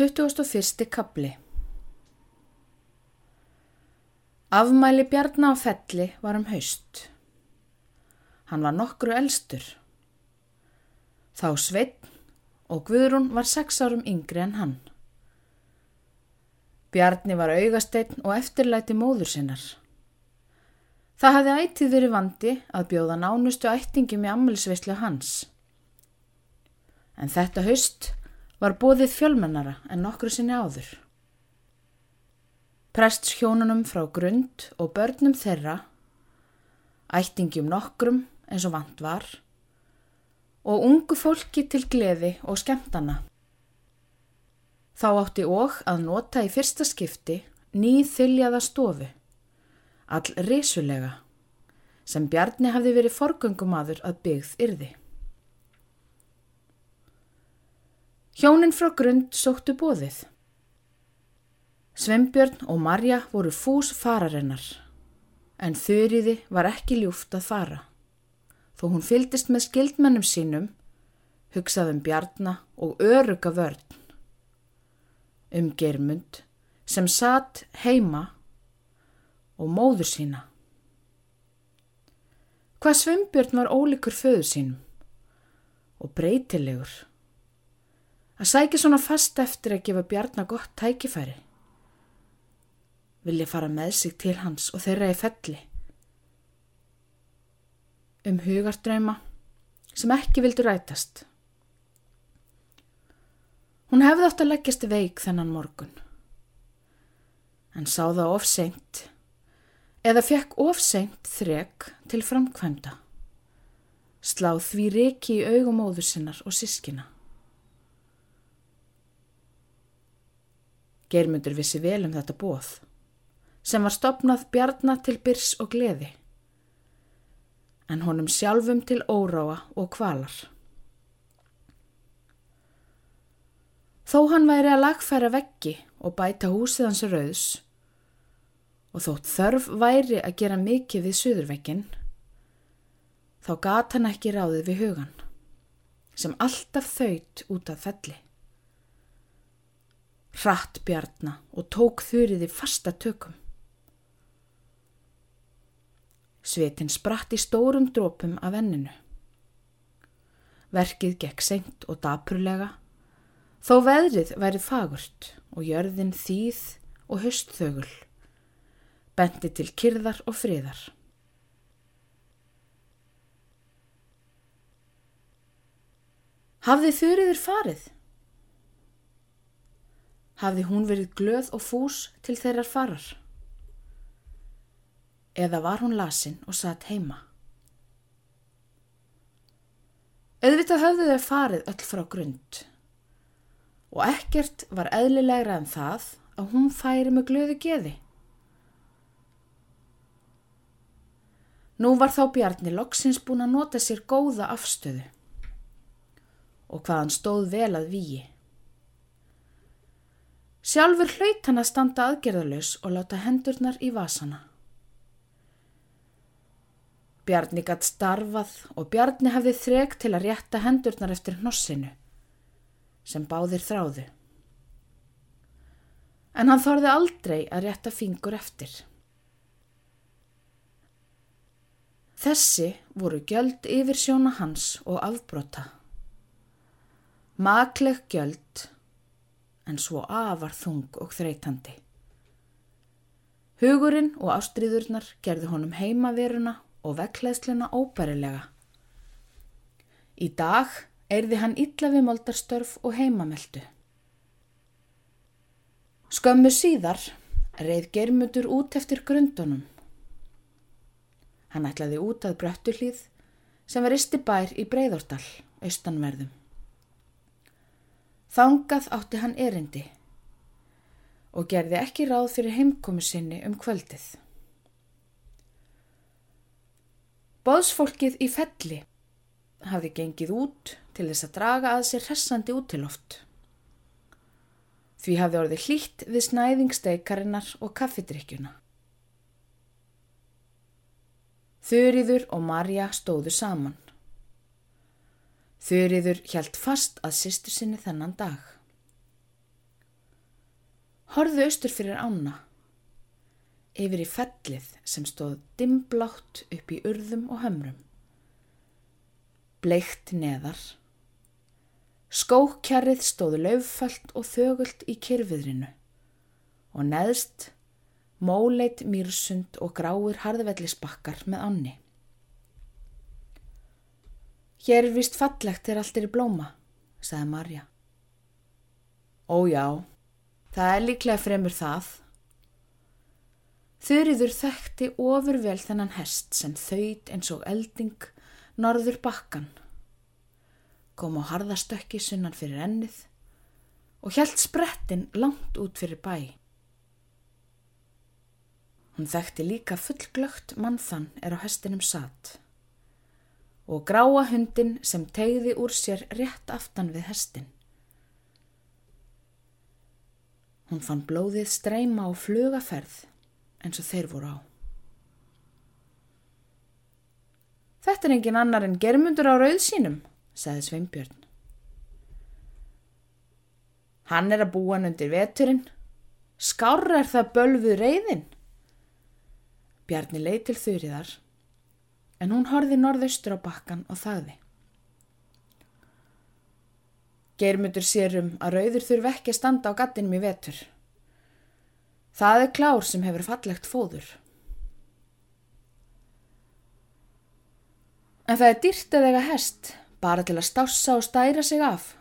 21. kapli Afmæli Bjarnar á felli var um haust. Hann var nokkru elstur. Þá Sveinn og Guðrún var sex árum yngri en hann. Bjarni var augasteinn og eftirlæti móður sinnar. Það hafði ætið verið vandi að bjóða nánustu ættingum í ammelsveislu hans. En þetta haust var bóðið fjölmennara en nokkru sinni áður. Prests hjónunum frá grund og börnum þeirra, ættingjum nokkrum eins og vant var, og ungu fólki til gleði og skemmtana. Þá átti og að nota í fyrsta skipti nýð þyljaða stofu, all risulega, sem Bjarni hafði verið forgöngumadur að byggð yrði. Hjónin frá grund sóttu bóðið. Svembjörn og Marja voru fús fararinnar, en þurriði var ekki ljúft að fara. Þó hún fyldist með skildmennum sínum, hugsaðum Bjarna og öruga vörn. Um germund sem satt heima og móður sína. Hvað Svembjörn var ólíkur föðu sínum og breytilegur. Að sækja svona fast eftir að gefa Bjarnar gott tækifæri. Vilja fara með sig til hans og þeirra í felli. Um hugardrauma sem ekki vildi rætast. Hún hefði átt að leggjast veik þennan morgun. En sá það ofseint eða fekk ofseint þrek til framkvæmda. Sláð því reiki í augumóður sinnar og sískina. Geirmundur vissi vel um þetta bóð, sem var stopnað bjarnar til byrs og gleði, en honum sjálfum til óráa og kvalar. Þó hann væri að lagfæra veggi og bæta húsið hans rauðs, og þótt þörf væri að gera mikið við suðurvekkin, þá gat hann ekki ráðið við hugan, sem alltaf þaut út af felli hratt bjarna og tók þurriði fasta tökum. Svetin spratt í stórum drópum af enninu. Verkið gekk seint og dapurlega, þó veðrið væri fagurt og jörðin þýð og höstþögul, bendi til kyrðar og friðar. Hafði þurriður farið? Hafði hún verið glöð og fús til þeirrar farar. Eða var hún lasin og satt heima. Auðvitað höfðu þau farið öll frá grund og ekkert var eðlilegra en það að hún færi með glöðu geði. Nú var þá Bjarni loksins búin að nota sér góða afstöðu og hvaðan stóð vel að víi. Sjálfur hlaut hann að standa aðgerðalus og láta hendurnar í vasana. Bjarni gatt starfað og Bjarni hafði þreg til að rétta hendurnar eftir hnossinu sem báðir þráðu. En hann þorði aldrei að rétta fingur eftir. Þessi voru gjöld yfir sjóna hans og afbrota. Makleg gjöld en svo afar þung og þreytandi. Hugurinn og ástriðurnar gerði honum heimaveruna og vekkleðsluna óbærilega. Í dag erði hann illa við moldarstörf og heimameldu. Skömmu síðar reið germutur út eftir grundunum. Hann ætlaði út að bröttuhlýð sem var isti bær í Breiðordal, austanverðum. Þangað átti hann erindi og gerði ekki ráð fyrir heimkomu sinni um kvöldið. Bóðsfólkið í felli hafði gengið út til þess að draga að sér hressandi útiloft. Því hafði orðið hlýtt við snæðingsteikarinnar og kaffidrykkjuna. Þurriður og Marja stóðu saman. Þurriður hjælt fast að sýstu sinni þennan dag. horfðu austur fyrir ána, yfir í fellið sem stóð dimblátt upp í urðum og hömrum. Bleikt neðar. Skókjarrið stóðu laufföld og þögult í kyrfiðrinu og neðst móleit mýrsund og gráir harðvellisbakkar með ánni. Hér er vist fallegt þegar allt er í blóma, sagði Marja. Ó já, það er líklega fremur það. Þurriður þekkti ofurvel þennan hest sem þauðt eins og elding norður bakkan. Kom á harðastökki sunnan fyrir ennið og hjælt sprettin langt út fyrir bæ. Hún þekkti líka fullglögt mannþann er á hestinum satt og gráa hundin sem tegði úr sér rétt aftan við hestin. Hún fann blóðið streyma á flugaferð eins og þeir voru á. Þetta er engin annar en germundur á rauðsínum, sagði Sveinbjörn. Hann er að búa hann undir veturinn. Skárr er það bölfuð reyðin. Bjarni leið til þurriðar en hún horfi norðaustur á bakkan og þagði. Geirmundur sérum að rauður þurfi ekki að standa á gattinum í vetur. Það er klár sem hefur fallegt fóður. En það er dýrt að eiga hest, bara til að stássa og stæra sig af.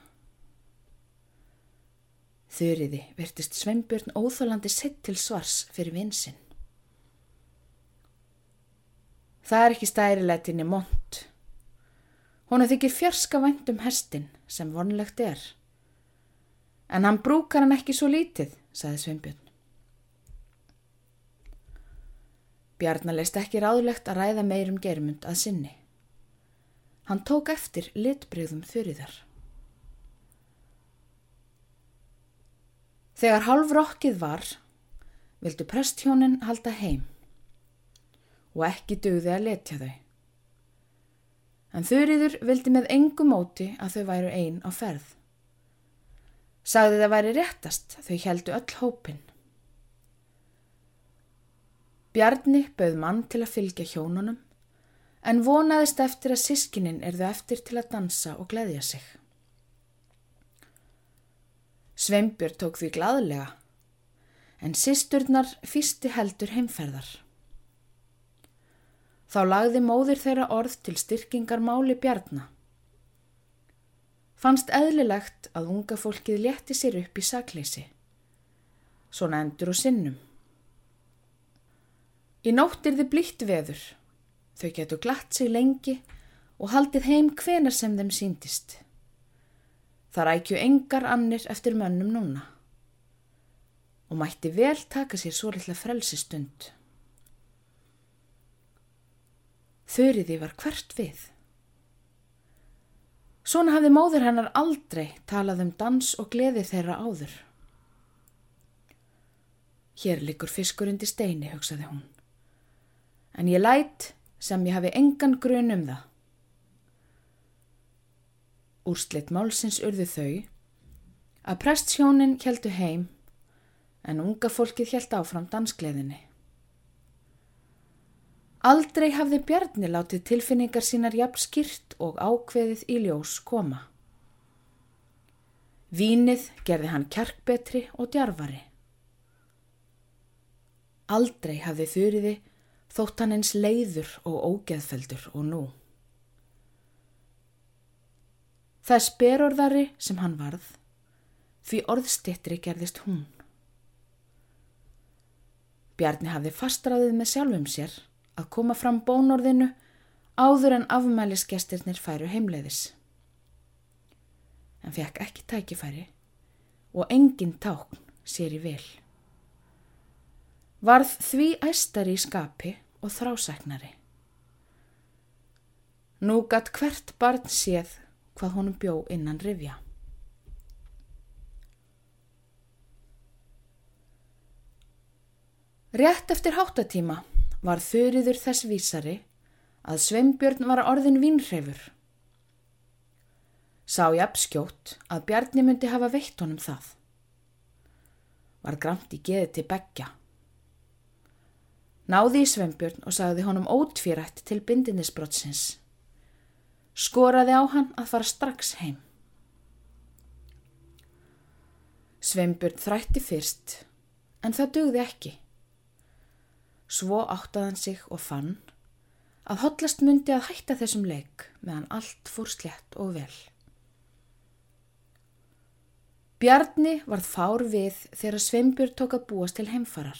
Þurriði virtist Sveinbjörn óþólandi sett til svars fyrir vinsinn. Það er ekki stæriletinni mont. Hún er þykir fjarska vænt um hestin sem vonlegt er. En hann brúkar hann ekki svo lítið, saði Sveinbjörn. Bjarnar leist ekki ráðlegt að ræða meirum germund að sinni. Hann tók eftir litbreyðum þurriðar. Þegar hálf rokkið var, vildu presthjónin halda heim og ekki dögði að letja þau. En þurriður vildi með engu móti að þau væru einn á ferð. Sagði það væri réttast, þau heldu öll hópin. Bjarni bauð mann til að fylgja hjónunum, en vonaðist eftir að sískinin erðu eftir til að dansa og gleyðja sig. Sveimbjörn tók því gladlega, en sísturnar fýsti heldur heimferðar. Þá lagði móðir þeirra orð til styrkingar máli bjarna. Fannst eðlilegt að unga fólkið létti sér upp í sakleysi. Svona endur og sinnum. Í nótt er þið blítt veður. Þau getur glatt sig lengi og haldið heim hvena sem þeim síndist. Það rækju engar annir eftir mönnum núna og mætti vel taka sér svo litla frelsistund. Þurriði var hvert við. Svona hafði móður hennar aldrei talað um dans og gleði þeirra áður. Hér likur fiskur undir steini, hugsaði hún. En ég lætt sem ég hafi engan grun um það. Úrslitt málsins urðu þau að prestsjónin heldu heim en unga fólkið held áfram dansgleðinni. Aldrei hafði Bjarni látið tilfinningar sínar jafn skýrt og ákveðið í ljós koma. Vínið gerði hann kjarkbetri og djarfari. Aldrei hafði þurriði þótt hann eins leiður og ógeðfeldur og nú. Það sperorðari sem hann varð, því orðstittri gerðist hún. Bjarni hafði fastraðið með sjálfum sér að koma fram bónorðinu áður en afmælisgestirnir færu heimleiðis. En fekk ekki tækifæri og engin tákn sér í vil. Varð því æstari í skapi og þrásæknari. Nú gatt hvert barn séð hvað honum bjó innan rifja. Rétt eftir háttatíma var þurriður þess vísari að Sveinbjörn var orðin vínhreifur. Sá ég abskjótt að Bjarni myndi hafa veitt honum það. var gramt í geði til begja. Náði í Sveinbjörn og sagði honum ótfýrætt til bindinisbrottsins. Skoraði á hann að fara strax heim. Sveinbjörn þrætti fyrst, en það dugði ekki. Svo áttaðan sig og fann að hotlast myndi að hætta þessum leik meðan allt fór slett og vel. Bjarni varð fár við þegar Sveinbjörn tók að búast til heimfarar.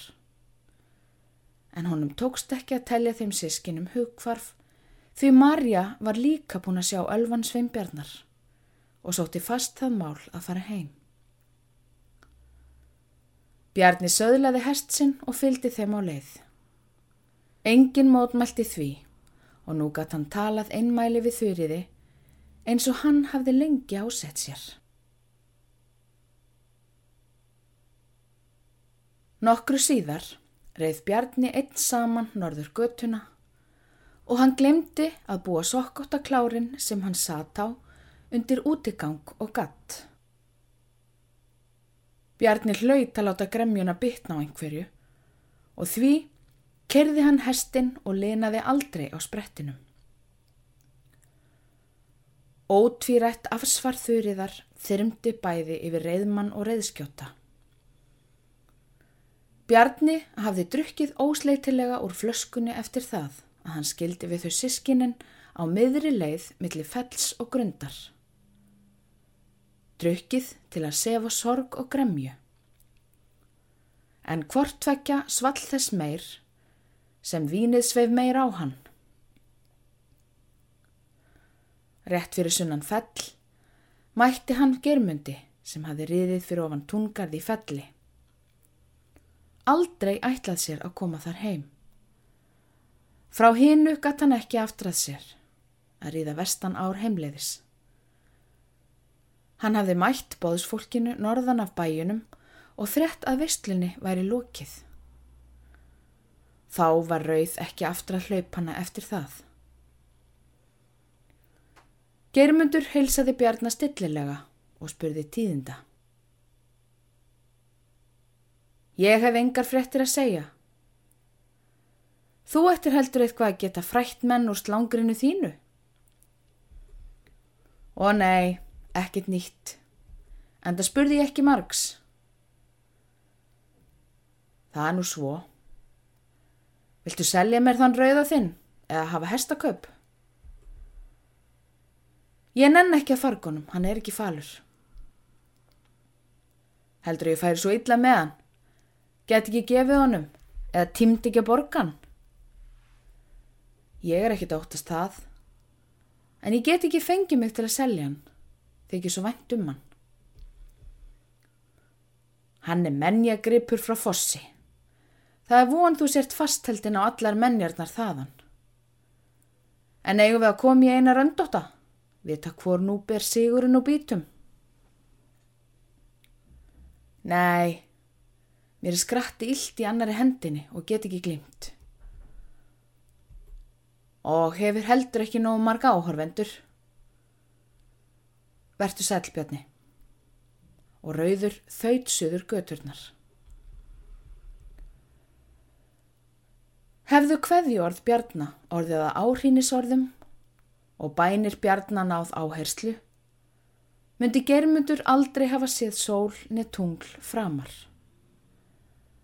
En honum tókst ekki að telja þeim sískinum hugkvarf því Marja var líka búin að sjá Ölvan Sveinbjarnar og sótti fast það mál að fara heim. Bjarni söðlaði hest sinn og fylgdi þeim á leið. Engin mótmælti því og nú gatt hann talað einmæli við þurriði eins og hann hafði lengi ásett sér. Nokkru síðar reið Bjarni einn saman norður göttuna og hann glemdi að búa sokkóta klárin sem hann sat á undir útigang og gatt. Bjarni hlaut að láta gremjuna bytna á einhverju og því kerði hann hestin og lenaði aldrei á sprettinum. Ótvírætt afsvarþuriðar þyrmdi bæði yfir reyðmann og reyðskjóta. Bjarni hafði drukkið ósleitilega úr flöskunni eftir það að hann skildi við þau sískinin á miðri leið millir fells og grundar. Drukkið til að sefa sorg og gremju. En hvort tvekja svall þess meir sem vínið sveif meir á hann. Rett fyrir sunnan fell mætti hann germundi sem hafi riðið fyrir ofan tungarði felli. Aldrei ætlað sér að koma þar heim. Frá hinu gatt hann ekki aftrað sér að ríða vestan ár heimleiðis. Hann hafði mætt bóðsfólkinu norðan af bæjunum og þrett að vestlunni væri lókið. Þá var rauð ekki aftur að hlaupana eftir það. Geirmundur heilsaði Bjarnar stillilega og spurði tíðinda. Ég hef engar frettir að segja. Þú ættir heldur eitthvað að geta frætt menn úr slangrinu þínu? Ó nei, ekkit nýtt. En það spurði ég ekki margs. Það er nú svo. Viltu selja mér þann rauða þinn eða hafa hestaköp? Ég nenn ekki að fargunum, hann er ekki falur. Heldur ég færi svo illa með hann? Get ekki gefið honum eða tímt ekki að borgan? Ég er ekkit áttast það, en ég get ekki fengið mig til að selja hann, þegar ekki svo vænt um hann. Hann er menjagripur frá fossi. Það er von þú sért fastheldin á allar mennjarnar þaðan. En eigum við að koma í eina röndóta? Vita hvor nú ber sigurinn og bítum? Nei, mér er skratti illt í annari hendinni og get ekki glimt. Og hefur heldur ekki nógu marga áhorvendur. Vertu sælbjörni. Og rauður þauðsuður göturnar. Hefðu hverðjórð bjarna orðið að áhrínisorðum og bænir bjarna náð áherslu, myndi germundur aldrei hafa séð sól neð tungl framar.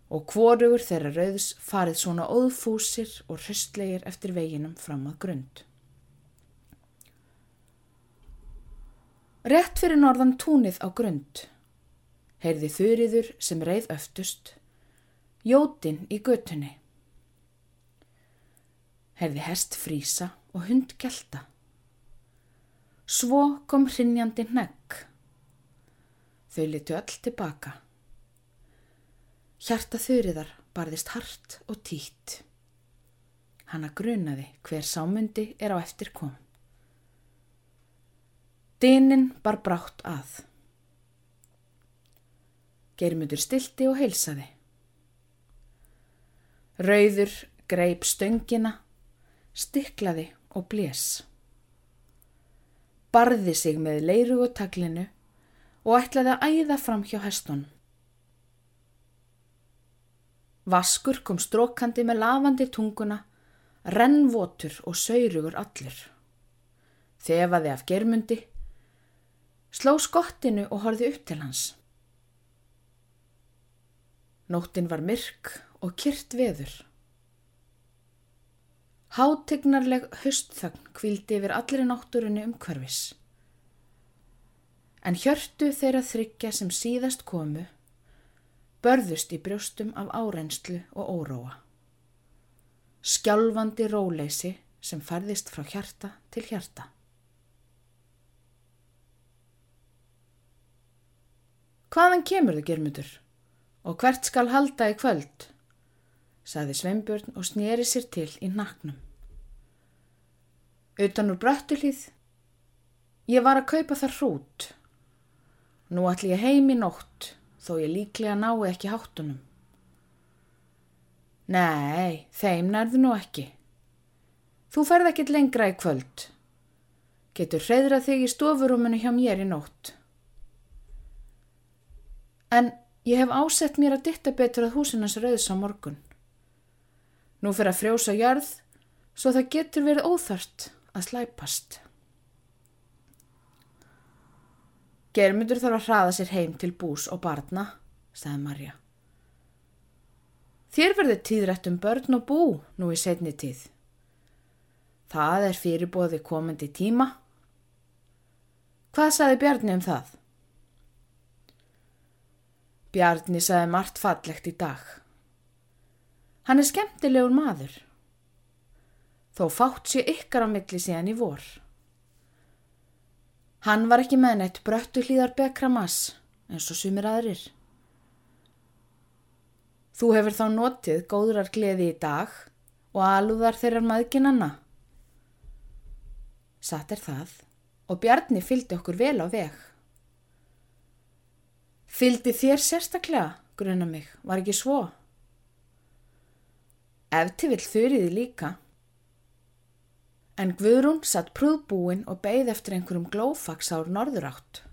Og hvorugur þeirra rauðs farið svona óðfúsir og hristlegir eftir veginum fram að grund. Rett fyrir norðan túnið á grund, heyrði þurriður sem reið öftust, jótin í götunni herði hest frísa og hund gelta. Svo kom hrinnjandi negg. Þau litu öll tilbaka. Hjarta þurriðar barðist hart og títt. Hanna grunaði hver sámundi er á eftir kom. Dinin bar brátt að. Geirmundur stilti og heilsaði. Rauður greip stöngina stiklaði og blés. Barði sig með leiru og taglinu og ætlaði að æða fram hjá hestunum. Vaskur kom strókandi með lavandi tunguna, rennvotur og saurugur allur. Þefaði af germundi, sló skottinu og horfi upp til hans. Nóttin var myrk og kyrt veður. Hátegnarleg höstþögn kvildi yfir allri náttúrunni um hverfis. En hjörtu þeirra þryggja sem síðast komu börðust í brjóstum af árenslu og óróa. Skjálfandi róleysi sem færðist frá hjarta til hjarta. Hvaðan kemur þau, Germundur? Og hvert skal halda í kvöld? Saði Sveinbjörn og snýri sér til í naknum. Utan úr bröttulíð. Ég var að kaupa þar hrút. Nú ætli ég heim í nótt þó ég líklega nái ekki háttunum. Nei, þeim nærðu nú ekki. Þú ferð ekkit lengra í kvöld. Getur hreyðrað þig í stofurúmunu hjá mér í nótt. En ég hef ásett mér að ditta betur að húsinans rauðs á morgun. Nú fyrir að frjósa jörð svo það getur verið óþart að slæpast. Germundur þarf að hraða sér heim til bús og barna, sagði Marja. Þér verður tíðrætt um börn og bú nú í setni tíð. Það er fyrirbóði komandi tíma. Hvað sagði Bjarni um það? Bjarni sagði margt fallegt í dag. Hann er skemmtilegur maður. Þó fátt sé ykkar á milli síðan í vor. Hann var ekki með neitt bröttu hlýðar bekra mass eins og sumir aðrir. Þú hefur þá notið góðrar gleði í dag og alúðar þeirrar maðginanna. Satt er það og Bjarni fylgdi okkur vel á veg. Fylgdi þér sérstaklega, gruna mig, var ekki svo? Eftir vill þurriði líka. En Guðrún satt prúðbúin og beigð eftir einhverjum glófaks ár norður átt.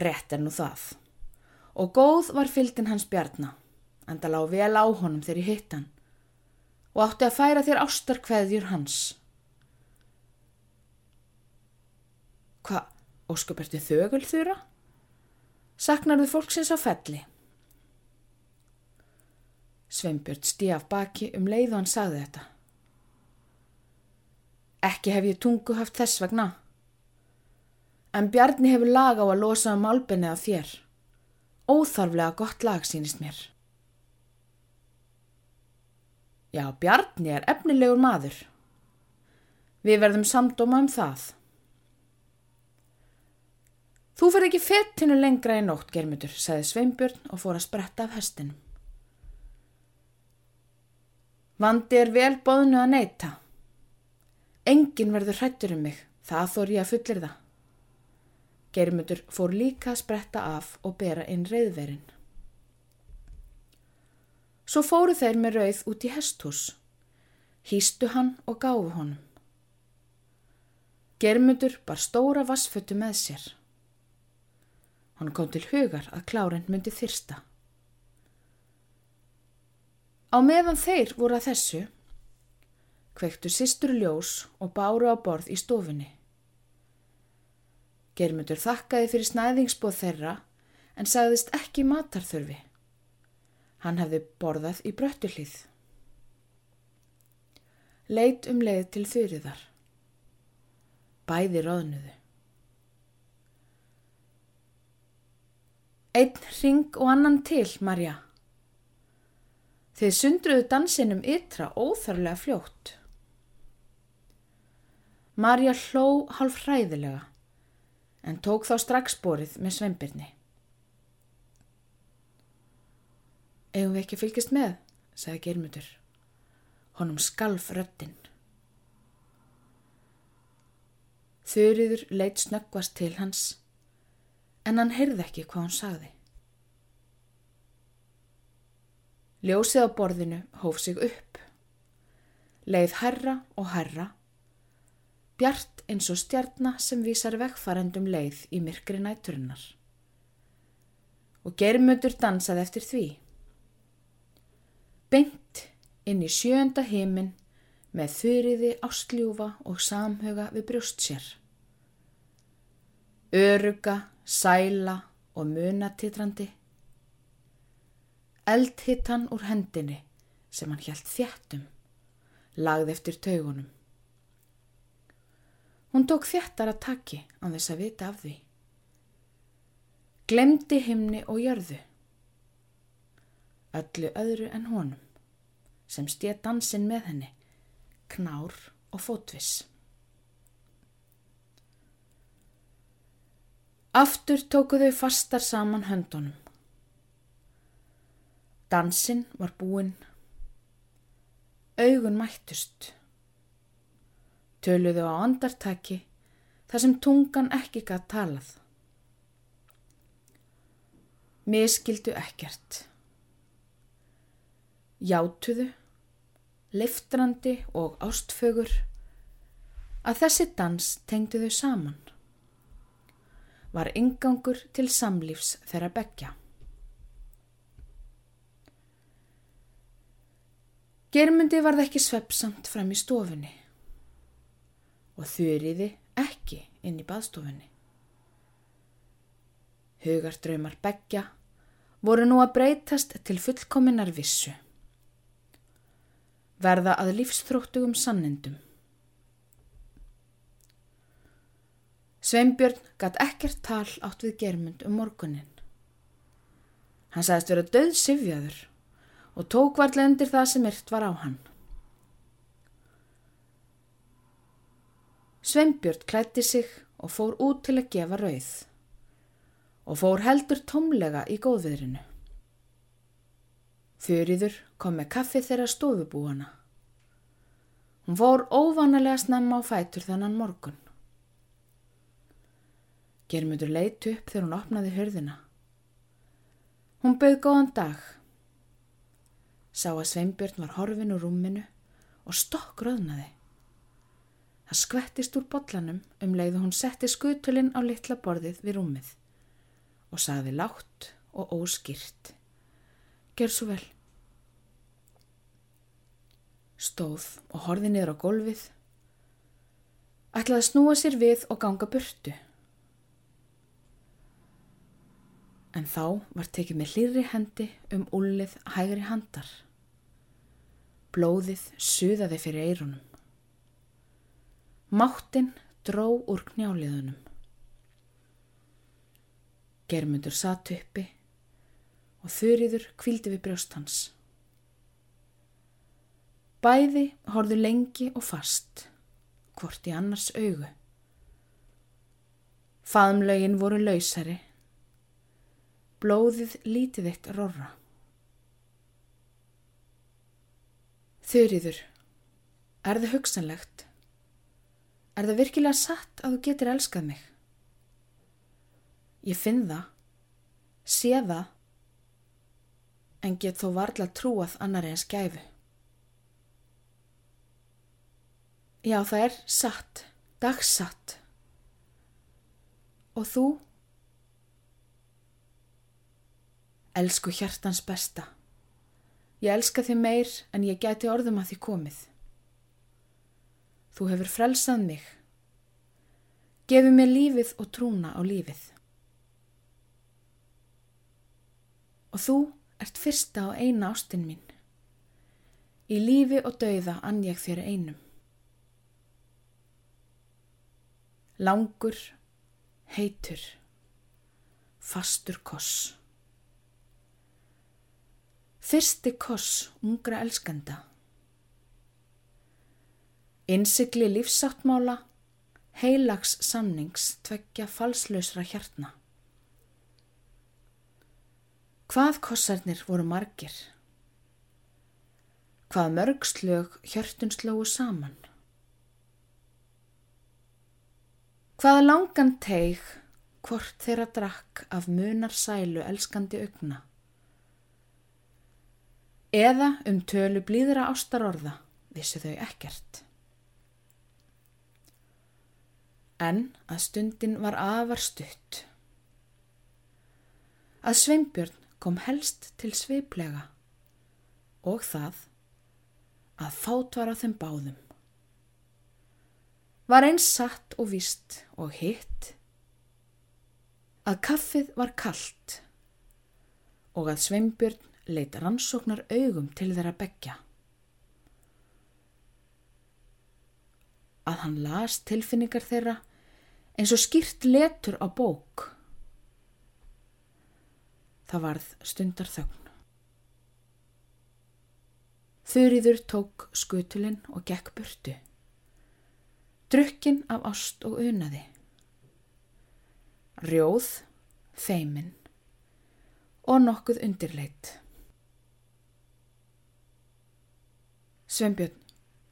Rett er nú það. Og góð var fyldin hans bjarna, en það lág vel á honum þegar í hittan og átti að færa þér ástarkveðjur hans. Hva, óskuperti þögul þurra? Saknar þið fólksins á felli? Sveinbjörn stíaf baki um leið og hann sagði þetta. Ekki hef ég tungu haft þess vegna. En Bjarni hefur lag á að losa um álbennið af þér. Óþarflega gott lag sínist mér. Já, Bjarni er efnilegur maður. Við verðum samdóma um það. Þú fyrir ekki fettinu lengra í nótt, germutur, sagði Sveinbjörn og fór að spretta af hestinum. Vandi er vel bóðnu að neyta. Engin verður hrættur um mig, það þór ég að fullir það. Geirmundur fór líka að spretta af og bera inn reyðverin. Svo fóru þeir með rauð út í hesthús. Hýstu hann og gáfu honum. Geirmundur bar stóra vassfötu með sér. Hann kom til hugar að kláren myndi þyrsta. Á meðan þeir voru að þessu Kvektu sýstur ljós og báru á borð í stofunni. Germundur þakkaði fyrir snæðingsbóð þeirra en sagðist ekki matarþurfi. Hann hefði borðað í bröttuhlið. Leit um leið til þurriðar. Bæði róðnuðu. Einn ring og annan til, Marja. Þið sundruðu dansinum ytra óþarlega fljótt. Marja hló hálf hræðilega en tók þá strax borið með sveimbirni. Egum við ekki fylgist með, sagði Germundur. Honum skalf röttin. Þurriður leitt snöggvast til hans en hann heyrði ekki hvað hann sagði. Ljósið á borðinu hóf sig upp. Leið herra og herra bjart eins og stjarnar sem vísar vegfarendum leið í myrkri næturinnar. Og germutur dansaði eftir því. beint inn í sjönda heiminn með þurriði ástljúfa og samhuga við brjóst sér. Öruga, sæla og munatitrandi. Eldhittan úr hendinni sem hann hjælt þjættum, lagði eftir taugunum. Hún tók þjættar að taki á þess að vita af því. Glemdi himni og jörðu. Öllu öðru en honum, sem stétt dansinn með henni, knár og fótviss. Aftur tóku þau fastar saman höndunum. Dansinn var búinn. Augun mættust. Töluðu á andartaki þar sem tungan ekki gætt talað. Miskildu ekkert. Játuðu, liftrandi og ástfögur að þessi dans tengdu þau saman. Var yngangur til samlífs þeirra begja. Germundi varð ekki sveppsamt fram í stofunni og þurriði ekki inn í baðstofunni. Hugardraumar begja voru nú að breytast til fullkominnar vissu. Verða að lífsþróttugum sannendum. Sveinbjörn gatt ekkert tal átt við germund um morgunin. Hann sagðist vera döð sifjaður og tók varlega undir það sem yrt var á hann. Sveinbjörn klætti sig og fór út til að gefa rauð og fór heldur tómlega í góðviðrinu. Þurriður kom með kaffi þeirra stofubúana. Hún fór óvanalega snemma á fætur þannan morgun. Germundur leitt upp þegar hún opnaði hörðina. Hún bauð góðan dag. Sá að Sveinbjörn var horfin úr rúminu og stokk röðnaði. Það skvettist úr botlanum um leiðu hún setti skutulinn á litla borðið við rúmið og saði látt og óskýrt. Gjör svo vel. Stóð og horði niður á gólfið. Ætlaði að snúa sér við og ganga burtu. En þá var tekið með hlýri hendi um úlið hægri handar. Blóðið suðaði fyrir eirunum. Máttinn dró úr knjáliðunum. Germundur satt uppi og þurriður kvildi við brjóst hans. Bæði horðu lengi og fast, hvort í annars augu. Faðumlaugin voru lausari, blóðið lítið eitt rorra. Þurriður, er það hugsanlegt? Er það virkilega satt að þú getur elskað mig? Ég finn það, sé það, en get þó varla trúað annari en skæfu. Já, það er satt, dagsatt. Og þú? Elsku hjartans besta. Ég elska þið meir en ég gæti orðum að þið komið. Þú hefur frelsað mig. Gefu mér lífið og trúna á lífið. Og þú ert fyrsta og eina ástinn mín. Í lífi og dauða ann ég þér einum. Langur, heitur, fastur koss. Fyrsti koss ungra elskenda. Innsikli lífsáttmála, heilags samnings tveggja falslausra hjartna. Hvað kossarnir voru margir? Hvað mörgslög hjörtun slóu saman? Hvað langan teig hvort þeirra drakk af munar sælu elskandi augna? Eða um tölu blíðra ástarorða vissu þau ekkert en að stundin var afar stutt. Að Sveinbjörn kom helst til sveiplega og það að fát var á þeim báðum. Var eins satt og vist og hitt að kaffið var kallt og að Sveinbjörn leitt rannsóknar augum til þeirra begja. Að hann las tilfinningar þeirra eins og skýrt letur á bók. Það varð stundar þögn. Þurriður tók skutulinn og gekk burtu. Drukkin af ást og unaði. Rjóð, feimin og nokkuð undirleitt. Sveinbjörn,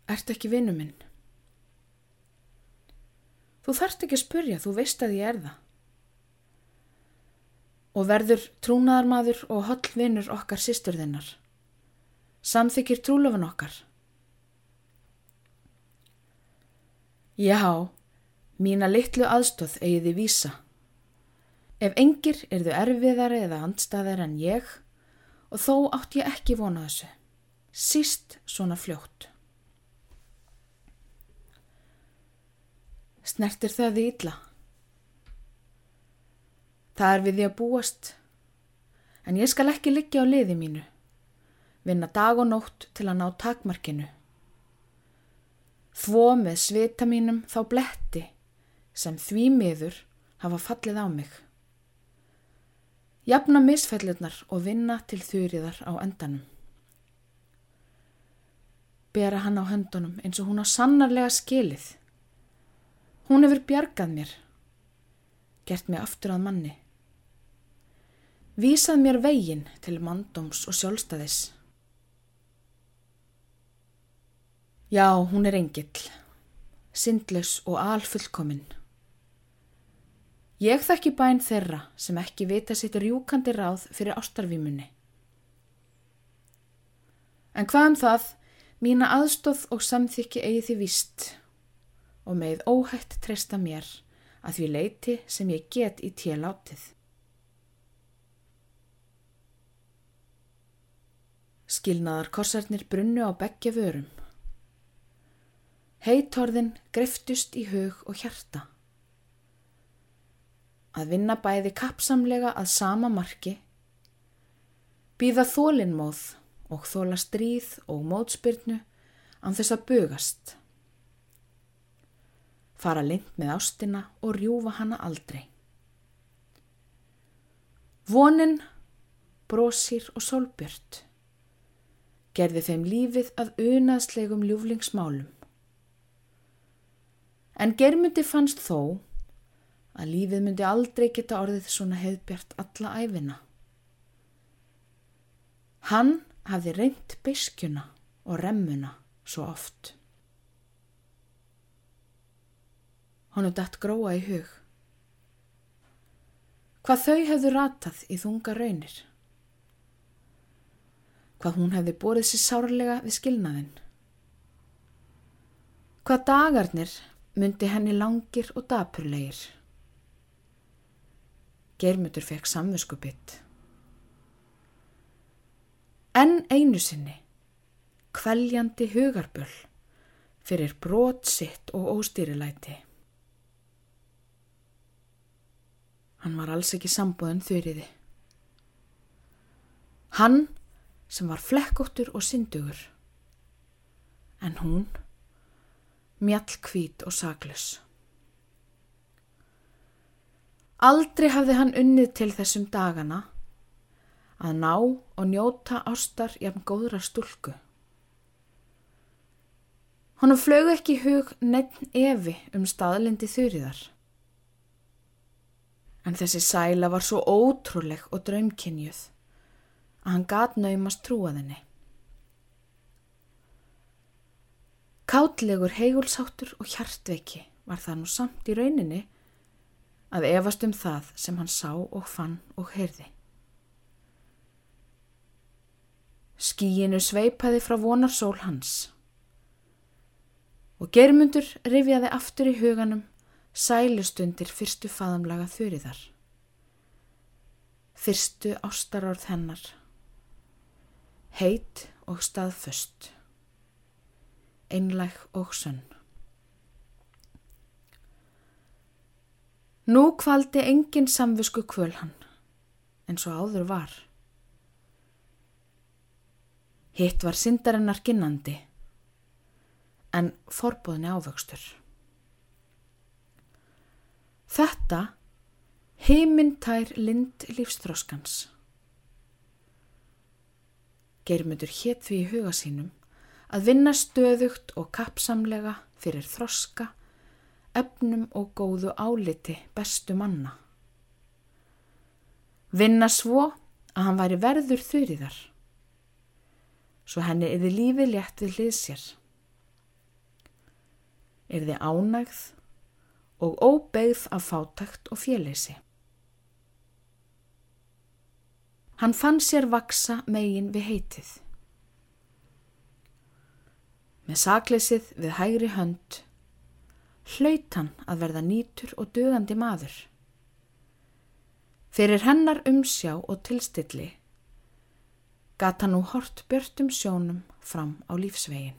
ert ekki vinnu minn? Þú þarft ekki að spurja, þú veist að ég er það. Og verður trúnaðarmadur og holl vinnur okkar sýsturðinnar. Samþykir trúlofun okkar. Já, mína litlu aðstóð eigiði vísa. Ef engir er þau erfiðari eða andstaðar en ég og þó átt ég ekki vona þessu. Síst svona fljótt. Snertir það því illa? Það er við því að búast, en ég skal ekki liggja á liði mínu, vinna dag og nótt til að ná takmarkinu. Þvó með svita mínum þá bletti sem því miður hafa fallið á mig. Jafna misfællirnar og vinna til þurriðar á endanum. Bera hann á höndunum eins og hún á sannarlega skilið. Hún hefur bjargað mér, gert mig aftur að manni. Vísað mér veginn til mandóms og sjálfstæðis. Já, hún er engill, syndlaus og alfullkominn. Ég þekki bæn þeirra sem ekki vita sitt rjúkandi ráð fyrir ástarvímunni. En hvað um það, mína aðstóð og samþykki eigi því vist og með óhætt treysta mér að því leiti sem ég get í télátið. Skilnaðar korsarnir brunnu á begge vörum. Heitorðin greftust í hug og hjarta að vinna bæði kapsamlega að sama marki, býða þólinnmóð og þóla stríð og mótspyrnu án þess að bugast, fara lind með ástina og rjúfa hana aldrei. Vonin, brósir og sólbjört gerði þeim lífið að unaðslegum ljúflingsmálum. En germundi fannst þó að lífið myndi aldrei geta orðið svona hefðbjart alla æfina. Hann hafði reynt beiskjuna og remmuna svo oft. Honu dætt gróa í hug. Hvað þau hefðu ratað í þunga raunir. Hvað hún hefði borið sér sárlega við skilnaðinn. Hvað dagarnir myndi henni langir og dapurlegir. Geirmutur fekk samvöskubitt. En einu sinni, kvæljandi hugarböll fyrir brot sitt og óstýrilæti. Hann var alls ekki sambúðan þurriði. Hann sem var flekkóttur og syndugur. En hún, mjallkvít og saglus. Aldrei hafði hann unnið til þessum dagana að ná og njóta ástar jafn góðra stúlku. Honum flög ekki hug nefn evi um staðlindi þurriðar. En þessi sæla var svo ótrúleg og draumkynjuð að hann gat naumast trúaðinni. Kátlegur heigulsáttur og hjartveiki var það nú samt í rauninni að efast um það sem hann sá og fann og heyrði. Skíinu sveipaði frá vonarsól hans og germundur rifjaði aftur í huganum sælustundir fyrstu faðamlaga þurriðar. Fyrstu ástarorð hennar. Heit og staðföst, einlæg og sönn. Nú kvaldi engin samvisku kvöl hann, eins og áður var. Hitt var syndarinnar ginnandi, en forbóðni ávöxtur. Þetta heimintær lind lífstróskans. Geirmyndur hétt því í huga sínum að vinna stöðugt og kapsamlega fyrir þroska, efnum og góðu áliti bestu manna. Vinna svo að hann væri verður þurriðar, svo henni yfir lífi létt við hlið sér. Yrði ánægð og óbeigð af fátækt og féleysi. Hann fann sér vaksa megin við heitið. Með sakleysið við hægri hönd hlaut hann að verða nýtur og dögandi maður. Fyrir hennar umsjá og tilstilli gata nú hort björtum sjónum fram á lífsvegin.